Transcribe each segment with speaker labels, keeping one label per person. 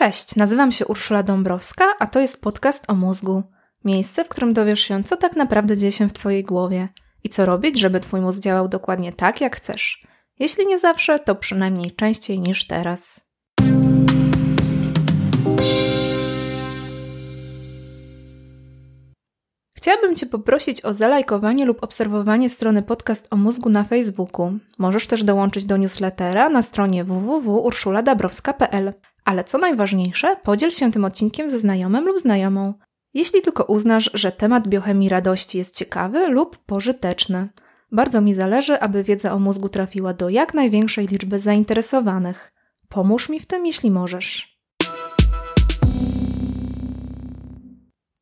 Speaker 1: Cześć, nazywam się Urszula Dąbrowska, a to jest podcast o mózgu. Miejsce, w którym dowiesz się, co tak naprawdę dzieje się w Twojej głowie i co robić, żeby Twój mózg działał dokładnie tak, jak chcesz. Jeśli nie zawsze, to przynajmniej częściej niż teraz. Chciałabym Cię poprosić o zalajkowanie lub obserwowanie strony podcast o mózgu na Facebooku. Możesz też dołączyć do newslettera na stronie www.urszuladabrowska.pl. Ale co najważniejsze, podziel się tym odcinkiem ze znajomym lub znajomą. Jeśli tylko uznasz, że temat biochemii radości jest ciekawy lub pożyteczny. Bardzo mi zależy, aby wiedza o mózgu trafiła do jak największej liczby zainteresowanych. Pomóż mi w tym, jeśli możesz.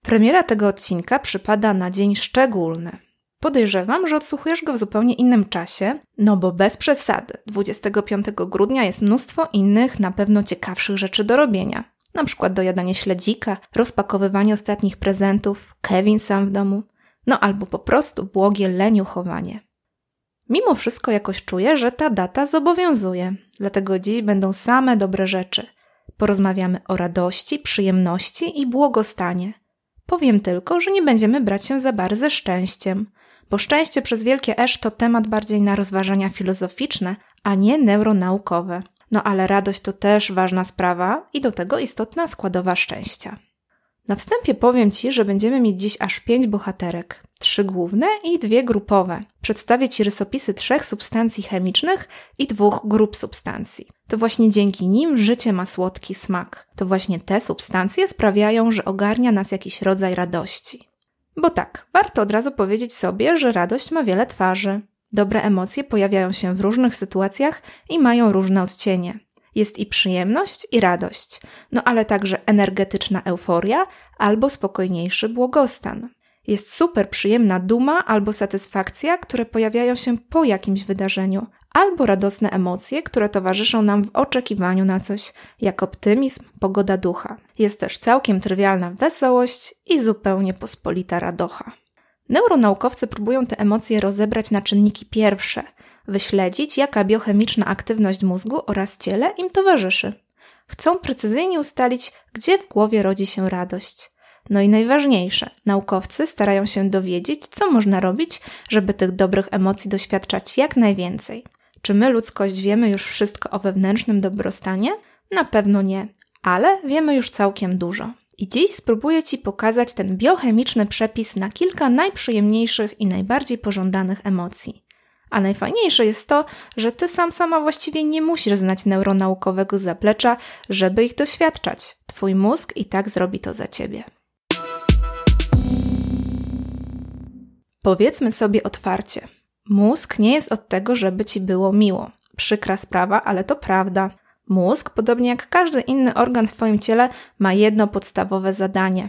Speaker 1: Premiera tego odcinka przypada na dzień szczególny. Podejrzewam, że odsłuchujesz go w zupełnie innym czasie, no bo bez przesady, 25 grudnia jest mnóstwo innych, na pewno ciekawszych rzeczy do robienia. Na przykład dojadanie śledzika, rozpakowywanie ostatnich prezentów, Kevin sam w domu, no albo po prostu błogie leniuchowanie. Mimo wszystko jakoś czuję, że ta data zobowiązuje, dlatego dziś będą same dobre rzeczy. Porozmawiamy o radości, przyjemności i błogostanie. Powiem tylko, że nie będziemy brać się za bar ze szczęściem – bo szczęście przez wielkie esz to temat bardziej na rozważania filozoficzne, a nie neuronaukowe. No ale radość to też ważna sprawa i do tego istotna składowa szczęścia. Na wstępie powiem Ci, że będziemy mieć dziś aż pięć bohaterek. Trzy główne i dwie grupowe. Przedstawię Ci rysopisy trzech substancji chemicznych i dwóch grup substancji. To właśnie dzięki nim życie ma słodki smak. To właśnie te substancje sprawiają, że ogarnia nas jakiś rodzaj radości. Bo tak, warto od razu powiedzieć sobie, że radość ma wiele twarzy. Dobre emocje pojawiają się w różnych sytuacjach i mają różne odcienie. Jest i przyjemność, i radość, no ale także energetyczna euforia albo spokojniejszy błogostan. Jest super przyjemna duma albo satysfakcja, które pojawiają się po jakimś wydarzeniu, albo radosne emocje, które towarzyszą nam w oczekiwaniu na coś, jak optymizm, pogoda ducha. Jest też całkiem trywialna wesołość i zupełnie pospolita radocha. Neuronaukowcy próbują te emocje rozebrać na czynniki pierwsze, wyśledzić, jaka biochemiczna aktywność mózgu oraz ciele im towarzyszy. Chcą precyzyjnie ustalić, gdzie w głowie rodzi się radość. No i najważniejsze, naukowcy starają się dowiedzieć, co można robić, żeby tych dobrych emocji doświadczać jak najwięcej. Czy my, ludzkość, wiemy już wszystko o wewnętrznym dobrostanie? Na pewno nie, ale wiemy już całkiem dużo. I dziś spróbuję Ci pokazać ten biochemiczny przepis na kilka najprzyjemniejszych i najbardziej pożądanych emocji. A najfajniejsze jest to, że Ty sam sama właściwie nie musisz znać neuronaukowego zaplecza, żeby ich doświadczać. Twój mózg i tak zrobi to za Ciebie. Powiedzmy sobie otwarcie. Mózg nie jest od tego, żeby ci było miło. Przykra sprawa, ale to prawda. Mózg, podobnie jak każdy inny organ w Twoim ciele, ma jedno podstawowe zadanie: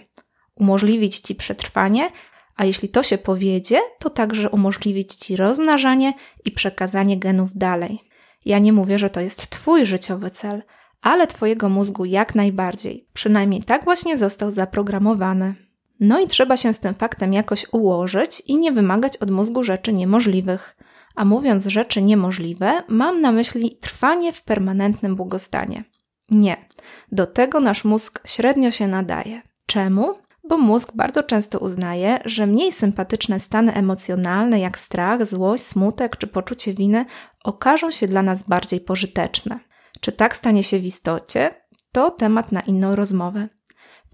Speaker 1: umożliwić Ci przetrwanie, a jeśli to się powiedzie, to także umożliwić Ci rozmnażanie i przekazanie genów dalej. Ja nie mówię, że to jest Twój życiowy cel, ale Twojego mózgu jak najbardziej. Przynajmniej tak właśnie został zaprogramowany. No i trzeba się z tym faktem jakoś ułożyć i nie wymagać od mózgu rzeczy niemożliwych. A mówiąc rzeczy niemożliwe, mam na myśli trwanie w permanentnym błogostanie. Nie, do tego nasz mózg średnio się nadaje. Czemu? Bo mózg bardzo często uznaje, że mniej sympatyczne stany emocjonalne jak strach, złość, smutek czy poczucie winy okażą się dla nas bardziej pożyteczne. Czy tak stanie się w istocie? To temat na inną rozmowę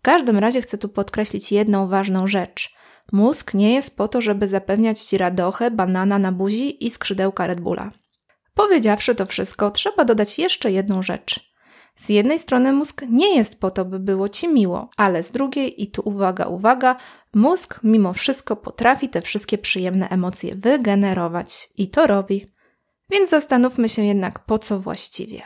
Speaker 1: każdym razie chcę tu podkreślić jedną ważną rzecz. Mózg nie jest po to, żeby zapewniać ci radochę, banana na buzi i skrzydełka Red Bulla. Powiedziawszy to wszystko, trzeba dodać jeszcze jedną rzecz. Z jednej strony mózg nie jest po to, by było ci miło, ale z drugiej, i tu uwaga, uwaga, mózg mimo wszystko potrafi te wszystkie przyjemne emocje wygenerować i to robi. Więc zastanówmy się jednak, po co właściwie.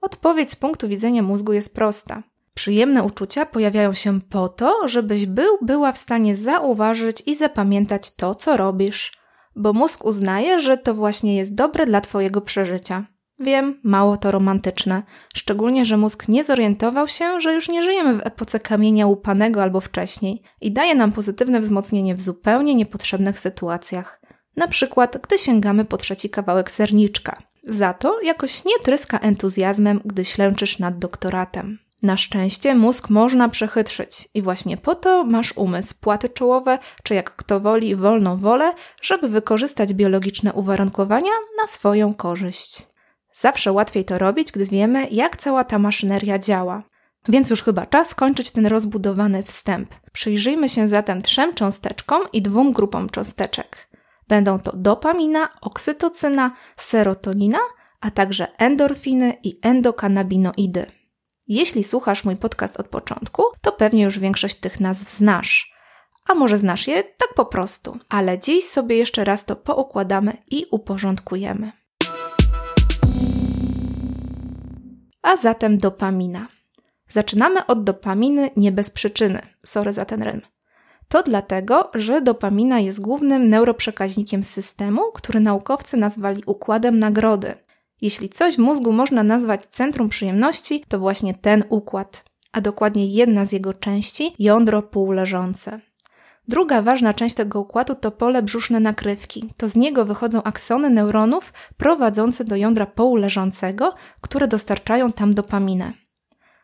Speaker 1: Odpowiedź z punktu widzenia mózgu jest prosta. Przyjemne uczucia pojawiają się po to, żebyś był, była w stanie zauważyć i zapamiętać to, co robisz, bo mózg uznaje, że to właśnie jest dobre dla Twojego przeżycia. Wiem, mało to romantyczne, szczególnie, że mózg nie zorientował się, że już nie żyjemy w epoce kamienia łupanego albo wcześniej i daje nam pozytywne wzmocnienie w zupełnie niepotrzebnych sytuacjach. Na przykład, gdy sięgamy po trzeci kawałek serniczka. Za to jakoś nie tryska entuzjazmem, gdy ślęczysz nad doktoratem. Na szczęście mózg można przechytrzyć i właśnie po to masz umysł, płaty czołowe, czy jak kto woli, wolną wolę, żeby wykorzystać biologiczne uwarunkowania na swoją korzyść. Zawsze łatwiej to robić, gdy wiemy, jak cała ta maszyneria działa. Więc już chyba czas kończyć ten rozbudowany wstęp. Przyjrzyjmy się zatem trzem cząsteczkom i dwóm grupom cząsteczek. Będą to dopamina, oksytocyna, serotonina, a także endorfiny i endokanabinoidy. Jeśli słuchasz mój podcast od początku, to pewnie już większość tych nazw znasz. A może znasz je tak po prostu, ale dziś sobie jeszcze raz to poukładamy i uporządkujemy. A zatem dopamina. Zaczynamy od dopaminy nie bez przyczyny. Sorry za ten rym. To dlatego, że dopamina jest głównym neuroprzekaźnikiem systemu, który naukowcy nazwali układem nagrody. Jeśli coś w mózgu można nazwać centrum przyjemności, to właśnie ten układ, a dokładnie jedna z jego części jądro półleżące. Druga ważna część tego układu to pole brzuszne nakrywki. To z niego wychodzą aksony neuronów prowadzące do jądra półleżącego, które dostarczają tam dopaminę.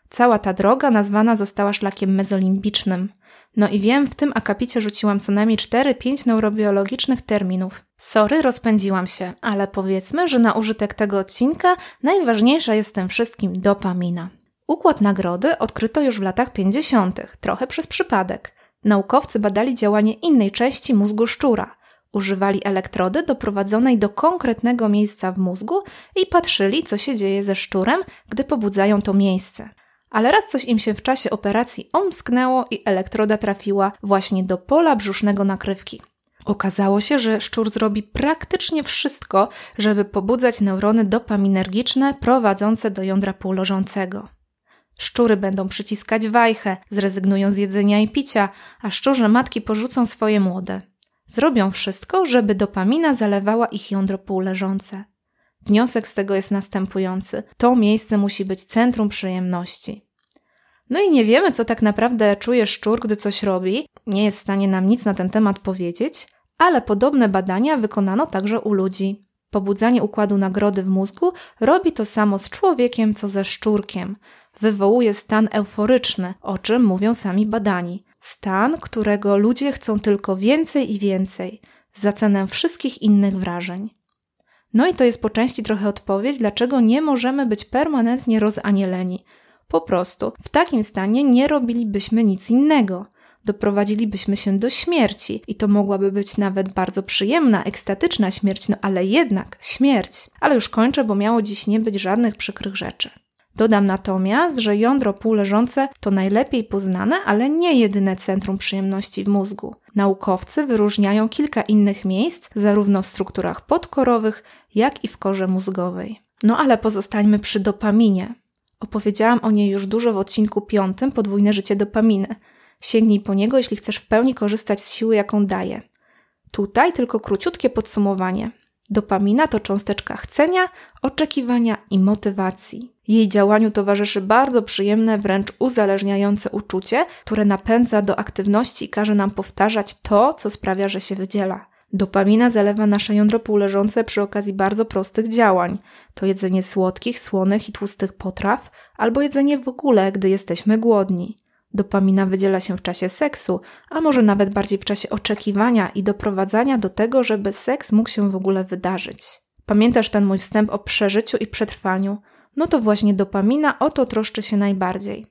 Speaker 1: Cała ta droga nazwana została szlakiem mezolimbicznym. No i wiem, w tym akapicie rzuciłam co najmniej 4-5 neurobiologicznych terminów. Sorry, rozpędziłam się, ale powiedzmy, że na użytek tego odcinka najważniejsza jest w tym wszystkim dopamina. Układ nagrody odkryto już w latach 50., trochę przez przypadek. Naukowcy badali działanie innej części mózgu szczura. Używali elektrody doprowadzonej do konkretnego miejsca w mózgu i patrzyli, co się dzieje ze szczurem, gdy pobudzają to miejsce ale raz coś im się w czasie operacji omsknęło i elektroda trafiła właśnie do pola brzusznego nakrywki. Okazało się, że szczur zrobi praktycznie wszystko, żeby pobudzać neurony dopaminergiczne prowadzące do jądra półlożącego. Szczury będą przyciskać wajchę, zrezygnują z jedzenia i picia, a szczurze matki porzucą swoje młode. Zrobią wszystko, żeby dopamina zalewała ich jądro półleżące. Wniosek z tego jest następujący: to miejsce musi być centrum przyjemności. No i nie wiemy, co tak naprawdę czuje szczur, gdy coś robi, nie jest w stanie nam nic na ten temat powiedzieć, ale podobne badania wykonano także u ludzi. Pobudzanie układu nagrody w mózgu robi to samo z człowiekiem, co ze szczurkiem. Wywołuje stan euforyczny, o czym mówią sami badani. Stan, którego ludzie chcą tylko więcej i więcej, za cenę wszystkich innych wrażeń. No i to jest po części trochę odpowiedź, dlaczego nie możemy być permanentnie rozanieleni. Po prostu w takim stanie nie robilibyśmy nic innego. Doprowadzilibyśmy się do śmierci i to mogłaby być nawet bardzo przyjemna, ekstatyczna śmierć, no ale jednak śmierć. Ale już kończę, bo miało dziś nie być żadnych przykrych rzeczy. Dodam natomiast, że jądro półleżące to najlepiej poznane, ale nie jedyne centrum przyjemności w mózgu. Naukowcy wyróżniają kilka innych miejsc, zarówno w strukturach podkorowych, jak i w korze mózgowej. No ale pozostańmy przy dopaminie. Opowiedziałam o niej już dużo w odcinku piątym Podwójne życie dopaminy. Sięgnij po niego, jeśli chcesz w pełni korzystać z siły, jaką daje. Tutaj tylko króciutkie podsumowanie. Dopamina to cząsteczka chcenia, oczekiwania i motywacji. Jej działaniu towarzyszy bardzo przyjemne, wręcz uzależniające uczucie, które napędza do aktywności i każe nam powtarzać to, co sprawia, że się wydziela. Dopamina zalewa nasze jądro półleżące przy okazji bardzo prostych działań. To jedzenie słodkich, słonych i tłustych potraw, albo jedzenie w ogóle, gdy jesteśmy głodni. Dopamina wydziela się w czasie seksu, a może nawet bardziej w czasie oczekiwania i doprowadzania do tego, żeby seks mógł się w ogóle wydarzyć. Pamiętasz ten mój wstęp o przeżyciu i przetrwaniu? No to właśnie dopamina o to troszczy się najbardziej.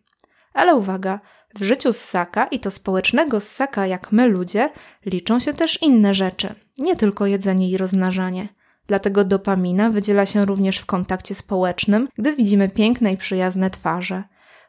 Speaker 1: Ale uwaga, w życiu ssaka i to społecznego ssaka jak my ludzie liczą się też inne rzeczy, nie tylko jedzenie i rozmnażanie. Dlatego dopamina wydziela się również w kontakcie społecznym, gdy widzimy piękne i przyjazne twarze.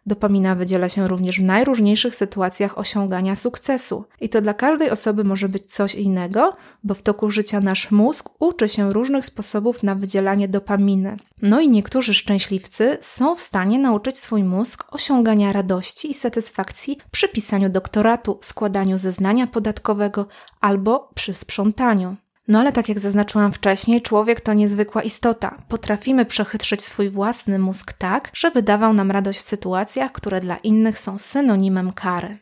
Speaker 1: Dopamina wydziela się również w najróżniejszych sytuacjach osiągania sukcesu. I to dla każdej osoby może być coś innego, bo w toku życia nasz mózg uczy się różnych sposobów na wydzielanie dopaminy. No i niektórzy szczęśliwcy są w stanie nauczyć swój mózg osiągania radości i satysfakcji przy pisaniu doktoratu, składaniu zeznania podatkowego albo przy sprzątaniu. No ale tak jak zaznaczyłam wcześniej, człowiek to niezwykła istota. Potrafimy przechytrzyć swój własny mózg tak, żeby dawał nam radość w sytuacjach, które dla innych są synonimem kary.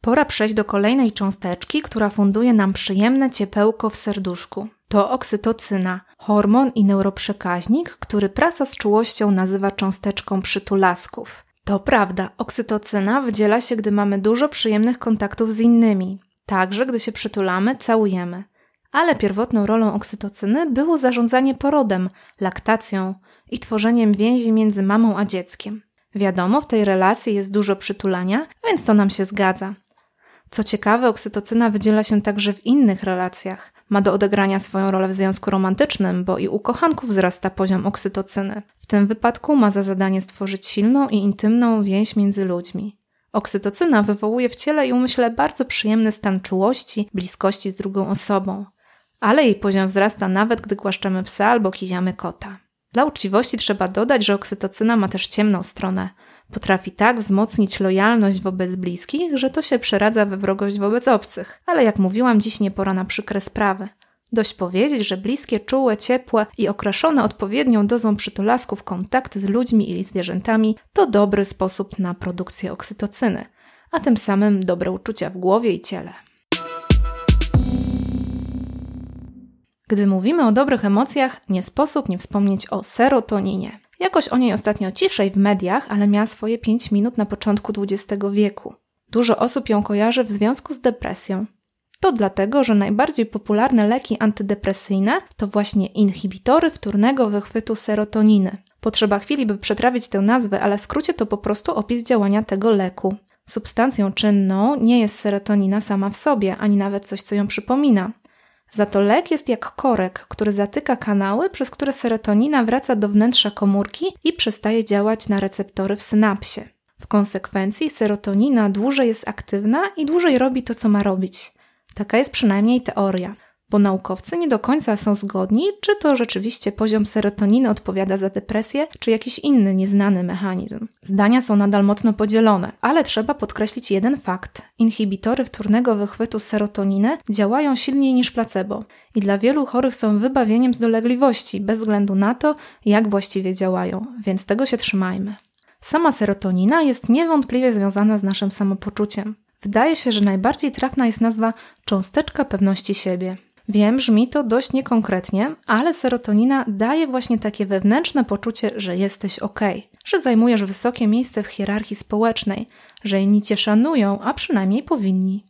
Speaker 1: Pora przejść do kolejnej cząsteczki, która funduje nam przyjemne ciepełko w serduszku. To oksytocyna, hormon i neuroprzekaźnik, który prasa z czułością nazywa cząsteczką przytulasków. To prawda, oksytocyna wydziela się, gdy mamy dużo przyjemnych kontaktów z innymi, także gdy się przytulamy, całujemy. Ale pierwotną rolą oksytocyny było zarządzanie porodem, laktacją i tworzeniem więzi między mamą a dzieckiem. Wiadomo, w tej relacji jest dużo przytulania, więc to nam się zgadza. Co ciekawe, oksytocyna wydziela się także w innych relacjach. Ma do odegrania swoją rolę w związku romantycznym, bo i u kochanków wzrasta poziom oksytocyny. W tym wypadku ma za zadanie stworzyć silną i intymną więź między ludźmi. Oksytocyna wywołuje w ciele i umyśle bardzo przyjemny stan czułości, bliskości z drugą osobą. Ale jej poziom wzrasta nawet, gdy głaszczemy psa albo kiziamy kota. Dla uczciwości trzeba dodać, że oksytocyna ma też ciemną stronę – Potrafi tak wzmocnić lojalność wobec bliskich, że to się przeradza we wrogość wobec obcych. Ale jak mówiłam, dziś nie pora na przykre sprawy. Dość powiedzieć, że bliskie, czułe, ciepłe i okraszone odpowiednią dozą przytulasków kontakty z ludźmi i zwierzętami to dobry sposób na produkcję oksytocyny, a tym samym dobre uczucia w głowie i ciele. Gdy mówimy o dobrych emocjach, nie sposób nie wspomnieć o serotoninie. Jakoś o niej ostatnio ciszej w mediach, ale miała swoje 5 minut na początku XX wieku. Dużo osób ją kojarzy w związku z depresją. To dlatego, że najbardziej popularne leki antydepresyjne to właśnie inhibitory wtórnego wychwytu serotoniny. Potrzeba chwili, by przetrawić tę nazwę, ale w skrócie to po prostu opis działania tego leku. Substancją czynną nie jest serotonina sama w sobie, ani nawet coś, co ją przypomina. Za to lek jest jak korek, który zatyka kanały, przez które serotonina wraca do wnętrza komórki i przestaje działać na receptory w synapsie. W konsekwencji serotonina dłużej jest aktywna i dłużej robi to, co ma robić. Taka jest przynajmniej teoria bo naukowcy nie do końca są zgodni, czy to rzeczywiście poziom serotoniny odpowiada za depresję, czy jakiś inny nieznany mechanizm. Zdania są nadal mocno podzielone, ale trzeba podkreślić jeden fakt. Inhibitory wtórnego wychwytu serotoniny działają silniej niż placebo i dla wielu chorych są wybawieniem z dolegliwości, bez względu na to, jak właściwie działają, więc tego się trzymajmy. Sama serotonina jest niewątpliwie związana z naszym samopoczuciem. Wydaje się, że najbardziej trafna jest nazwa cząsteczka pewności siebie. Wiem, brzmi to dość niekonkretnie, ale serotonina daje właśnie takie wewnętrzne poczucie, że jesteś ok, że zajmujesz wysokie miejsce w hierarchii społecznej, że inni cię szanują, a przynajmniej powinni.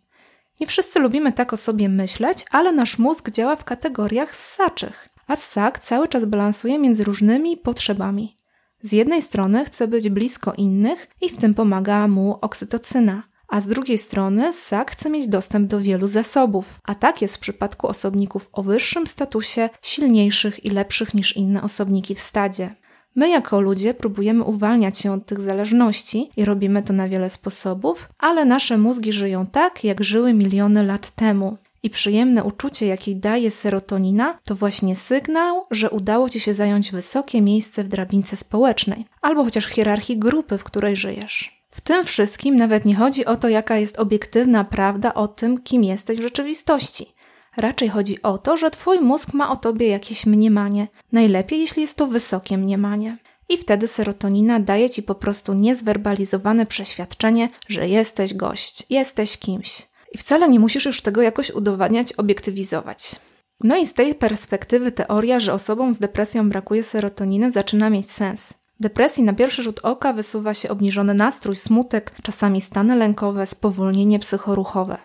Speaker 1: Nie wszyscy lubimy tak o sobie myśleć, ale nasz mózg działa w kategoriach ssaczych, a ssak cały czas balansuje między różnymi potrzebami. Z jednej strony chce być blisko innych i w tym pomaga mu oksytocyna, a z drugiej strony ssak chce mieć dostęp do wielu zasobów, a tak jest w przypadku osobników o wyższym statusie, silniejszych i lepszych niż inne osobniki w stadzie. My, jako ludzie, próbujemy uwalniać się od tych zależności i robimy to na wiele sposobów, ale nasze mózgi żyją tak, jak żyły miliony lat temu. I przyjemne uczucie, jakie daje serotonina, to właśnie sygnał, że udało ci się zająć wysokie miejsce w drabince społecznej, albo chociaż w hierarchii grupy, w której żyjesz. W tym wszystkim nawet nie chodzi o to, jaka jest obiektywna prawda o tym, kim jesteś w rzeczywistości. Raczej chodzi o to, że twój mózg ma o tobie jakieś mniemanie. Najlepiej, jeśli jest to wysokie mniemanie. I wtedy serotonina daje ci po prostu niezwerbalizowane przeświadczenie, że jesteś gość, jesteś kimś. I wcale nie musisz już tego jakoś udowadniać, obiektywizować. No i z tej perspektywy teoria, że osobom z depresją brakuje serotoniny zaczyna mieć sens. Depresji na pierwszy rzut oka wysuwa się obniżony nastrój, smutek, czasami stany lękowe, spowolnienie psychoruchowe.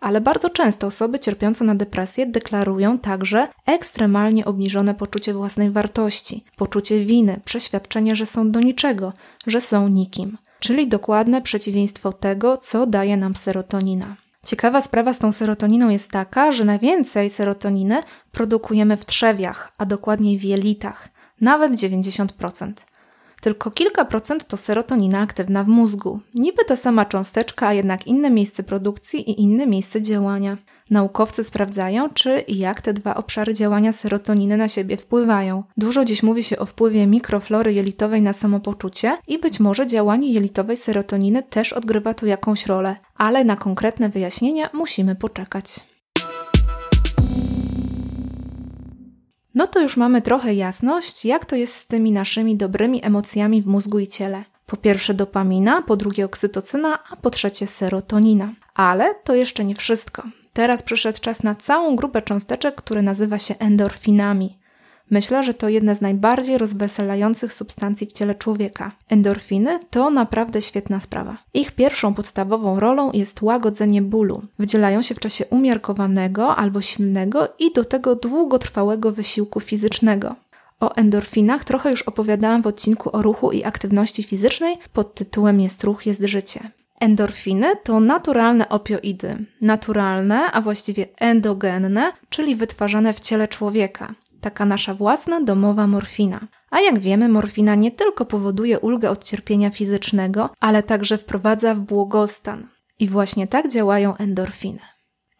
Speaker 1: Ale bardzo często osoby cierpiące na depresję deklarują także ekstremalnie obniżone poczucie własnej wartości, poczucie winy, przeświadczenie, że są do niczego, że są nikim, czyli dokładne przeciwieństwo tego, co daje nam serotonina. Ciekawa sprawa z tą serotoniną jest taka, że najwięcej serotoniny produkujemy w trzewiach, a dokładniej w jelitach, nawet 90%. Tylko kilka procent to serotonina aktywna w mózgu. Niby ta sama cząsteczka, a jednak inne miejsce produkcji i inne miejsce działania. Naukowcy sprawdzają, czy i jak te dwa obszary działania serotoniny na siebie wpływają. Dużo dziś mówi się o wpływie mikroflory jelitowej na samopoczucie i być może działanie jelitowej serotoniny też odgrywa tu jakąś rolę, ale na konkretne wyjaśnienia musimy poczekać. No to już mamy trochę jasność, jak to jest z tymi naszymi dobrymi emocjami w mózgu i ciele. Po pierwsze dopamina, po drugie oksytocyna, a po trzecie serotonina. Ale to jeszcze nie wszystko. Teraz przyszedł czas na całą grupę cząsteczek, które nazywa się endorfinami. Myślę, że to jedna z najbardziej rozweselających substancji w ciele człowieka. Endorfiny to naprawdę świetna sprawa. Ich pierwszą podstawową rolą jest łagodzenie bólu. Wydzielają się w czasie umiarkowanego albo silnego i do tego długotrwałego wysiłku fizycznego. O endorfinach trochę już opowiadałam w odcinku o ruchu i aktywności fizycznej pod tytułem Jest ruch, jest życie. Endorfiny to naturalne opioidy. Naturalne, a właściwie endogenne, czyli wytwarzane w ciele człowieka taka nasza własna domowa morfina. A jak wiemy, morfina nie tylko powoduje ulgę od cierpienia fizycznego, ale także wprowadza w błogostan. I właśnie tak działają endorfiny.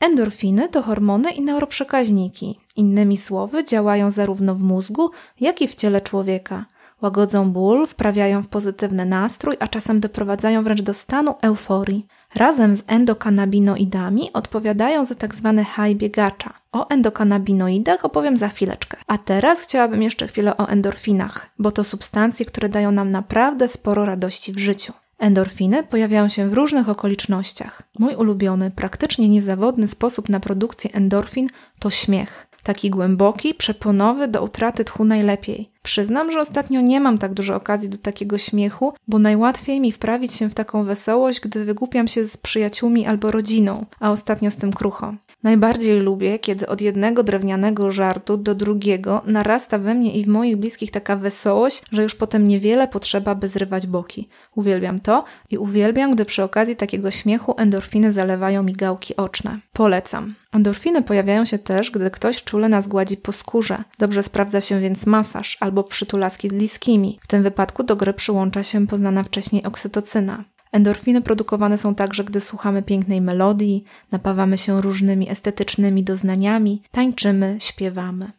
Speaker 1: Endorfiny to hormony i neuroprzekaźniki. Innymi słowy, działają zarówno w mózgu, jak i w ciele człowieka. Łagodzą ból, wprawiają w pozytywny nastrój, a czasem doprowadzają wręcz do stanu euforii. Razem z endokanabinoidami odpowiadają za tzw. Tak high biegacza. O endokanabinoidach opowiem za chwileczkę. A teraz chciałabym jeszcze chwilę o endorfinach, bo to substancje, które dają nam naprawdę sporo radości w życiu. Endorfiny pojawiają się w różnych okolicznościach. Mój ulubiony, praktycznie niezawodny sposób na produkcję endorfin to śmiech. Taki głęboki, przeponowy, do utraty tchu najlepiej. Przyznam, że ostatnio nie mam tak dużo okazji do takiego śmiechu, bo najłatwiej mi wprawić się w taką wesołość, gdy wygłupiam się z przyjaciółmi albo rodziną, a ostatnio z tym krucho. Najbardziej lubię, kiedy od jednego drewnianego żartu do drugiego narasta we mnie i w moich bliskich taka wesołość, że już potem niewiele potrzeba, by zrywać boki. Uwielbiam to i uwielbiam, gdy przy okazji takiego śmiechu endorfiny zalewają mi gałki oczne. Polecam. Endorfiny pojawiają się też, gdy ktoś czule nas gładzi po skórze. Dobrze sprawdza się więc masaż albo przytulaski z bliskimi. W tym wypadku do gry przyłącza się poznana wcześniej oksytocyna. Endorfiny produkowane są także, gdy słuchamy pięknej melodii, napawamy się różnymi estetycznymi doznaniami, tańczymy, śpiewamy.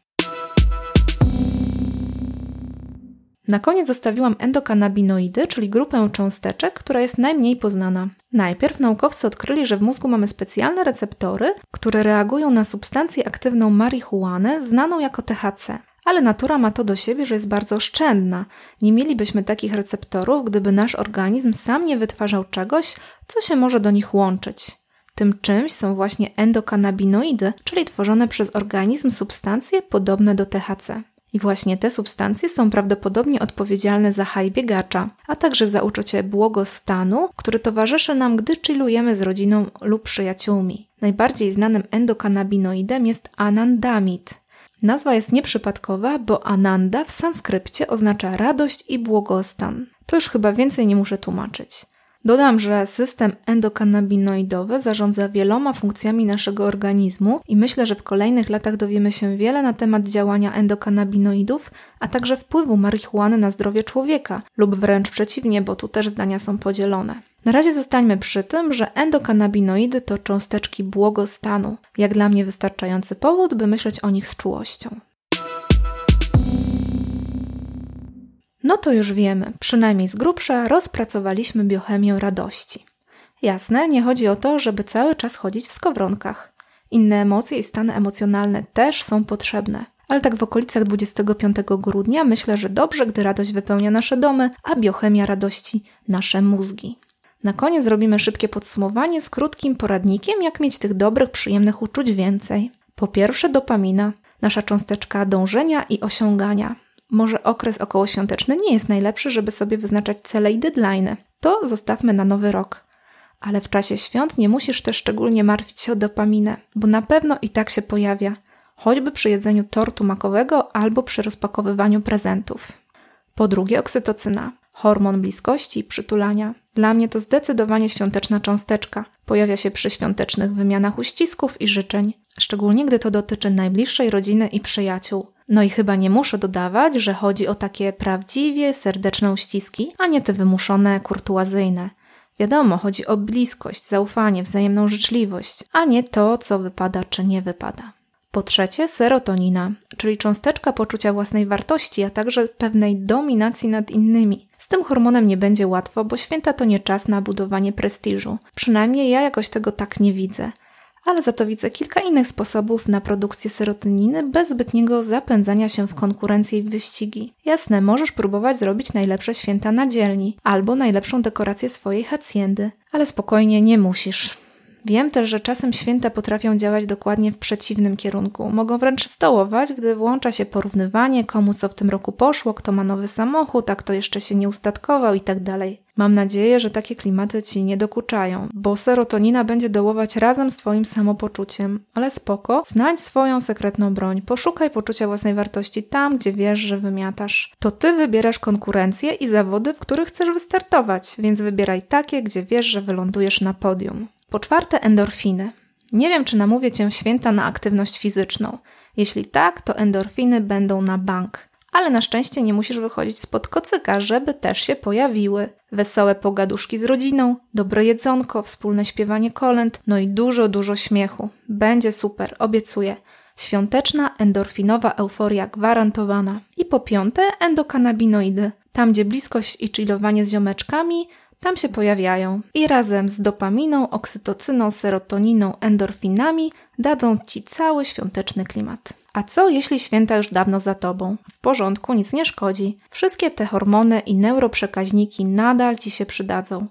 Speaker 1: Na koniec zostawiłam endokanabinoidy, czyli grupę cząsteczek, która jest najmniej poznana. Najpierw naukowcy odkryli, że w mózgu mamy specjalne receptory, które reagują na substancję aktywną marihuanę, znaną jako THC. Ale natura ma to do siebie, że jest bardzo oszczędna. Nie mielibyśmy takich receptorów, gdyby nasz organizm sam nie wytwarzał czegoś, co się może do nich łączyć. Tym czymś są właśnie endokanabinoidy, czyli tworzone przez organizm substancje podobne do THC. I właśnie te substancje są prawdopodobnie odpowiedzialne za haj biegacza, a także za uczucie błogostanu, który towarzyszy nam, gdy chillujemy z rodziną lub przyjaciółmi. Najbardziej znanym endokanabinoidem jest anandamid. Nazwa jest nieprzypadkowa, bo Ananda w sanskrypcie oznacza radość i błogostan. To już chyba więcej nie muszę tłumaczyć. Dodam, że system endokannabinoidowy zarządza wieloma funkcjami naszego organizmu i myślę, że w kolejnych latach dowiemy się wiele na temat działania endokannabinoidów, a także wpływu marihuany na zdrowie człowieka, lub wręcz przeciwnie, bo tu też zdania są podzielone. Na razie zostańmy przy tym, że endokannabinoidy to cząsteczki błogostanu. Jak dla mnie wystarczający powód, by myśleć o nich z czułością. No to już wiemy, przynajmniej z grubsza rozpracowaliśmy biochemię radości. Jasne, nie chodzi o to, żeby cały czas chodzić w skowronkach. Inne emocje i stany emocjonalne też są potrzebne. Ale tak w okolicach 25 grudnia myślę, że dobrze, gdy radość wypełnia nasze domy, a biochemia radości nasze mózgi. Na koniec zrobimy szybkie podsumowanie z krótkim poradnikiem, jak mieć tych dobrych, przyjemnych uczuć więcej. Po pierwsze, dopamina, nasza cząsteczka dążenia i osiągania. Może okres okołoświąteczny nie jest najlepszy, żeby sobie wyznaczać cele i deadline. To zostawmy na nowy rok. Ale w czasie świąt nie musisz też szczególnie martwić się o dopaminę, bo na pewno i tak się pojawia, choćby przy jedzeniu tortu makowego albo przy rozpakowywaniu prezentów. Po drugie, oksytocyna, hormon bliskości i przytulania. Dla mnie to zdecydowanie świąteczna cząsteczka. Pojawia się przy świątecznych wymianach uścisków i życzeń, szczególnie gdy to dotyczy najbliższej rodziny i przyjaciół. No i chyba nie muszę dodawać, że chodzi o takie prawdziwie serdeczne uściski, a nie te wymuszone, kurtuazyjne. Wiadomo, chodzi o bliskość, zaufanie, wzajemną życzliwość, a nie to, co wypada czy nie wypada. Po trzecie, serotonina, czyli cząsteczka poczucia własnej wartości, a także pewnej dominacji nad innymi. Z tym hormonem nie będzie łatwo, bo święta to nie czas na budowanie prestiżu. Przynajmniej ja jakoś tego tak nie widzę ale za to widzę kilka innych sposobów na produkcję serotoniny bez zbytniego zapędzania się w konkurencję i wyścigi. Jasne, możesz próbować zrobić najlepsze święta na dzielni albo najlepszą dekorację swojej haciendy, ale spokojnie nie musisz. Wiem też, że czasem święta potrafią działać dokładnie w przeciwnym kierunku. Mogą wręcz stołować, gdy włącza się porównywanie, komu co w tym roku poszło, kto ma nowy samochód, a kto jeszcze się nie ustatkował i tak. Mam nadzieję, że takie klimaty ci nie dokuczają, bo serotonina będzie dołować razem z twoim samopoczuciem. Ale spoko, znajdź swoją sekretną broń, poszukaj poczucia własnej wartości tam, gdzie wiesz, że wymiatasz. To ty wybierasz konkurencję i zawody, w których chcesz wystartować, więc wybieraj takie, gdzie wiesz, że wylądujesz na podium. Po czwarte, endorfiny. Nie wiem, czy namówię cię święta na aktywność fizyczną. Jeśli tak, to endorfiny będą na bank. Ale na szczęście nie musisz wychodzić spod kocyka, żeby też się pojawiły. Wesołe pogaduszki z rodziną, dobre jedzonko, wspólne śpiewanie kolęd, no i dużo, dużo śmiechu. Będzie super, obiecuję. Świąteczna, endorfinowa euforia gwarantowana. I po piąte, endokanabinoidy. Tam, gdzie bliskość i chillowanie z ziomeczkami tam się pojawiają i razem z dopaminą, oksytocyną, serotoniną, endorfinami dadzą ci cały świąteczny klimat. A co jeśli święta już dawno za tobą? W porządku, nic nie szkodzi. Wszystkie te hormony i neuroprzekaźniki nadal ci się przydadzą.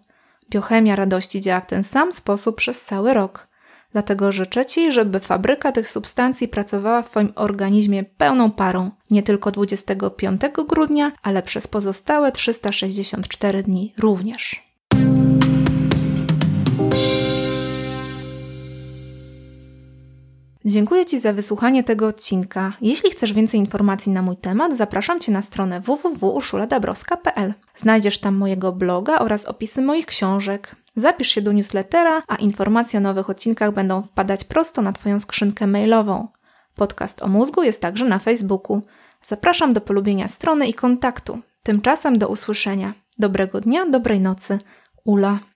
Speaker 1: Biochemia radości działa w ten sam sposób przez cały rok. Dlatego życzę Ci, żeby fabryka tych substancji pracowała w Twoim organizmie pełną parą, nie tylko 25 grudnia, ale przez pozostałe 364 dni również. Dziękuję Ci za wysłuchanie tego odcinka. Jeśli chcesz więcej informacji na mój temat, zapraszam Cię na stronę www.urszuladabrowska.pl. Znajdziesz tam mojego bloga oraz opisy moich książek. Zapisz się do newslettera, a informacje o nowych odcinkach będą wpadać prosto na Twoją skrzynkę mailową. Podcast o mózgu jest także na Facebooku. Zapraszam do polubienia strony i kontaktu. Tymczasem do usłyszenia. Dobrego dnia, dobrej nocy. Ula.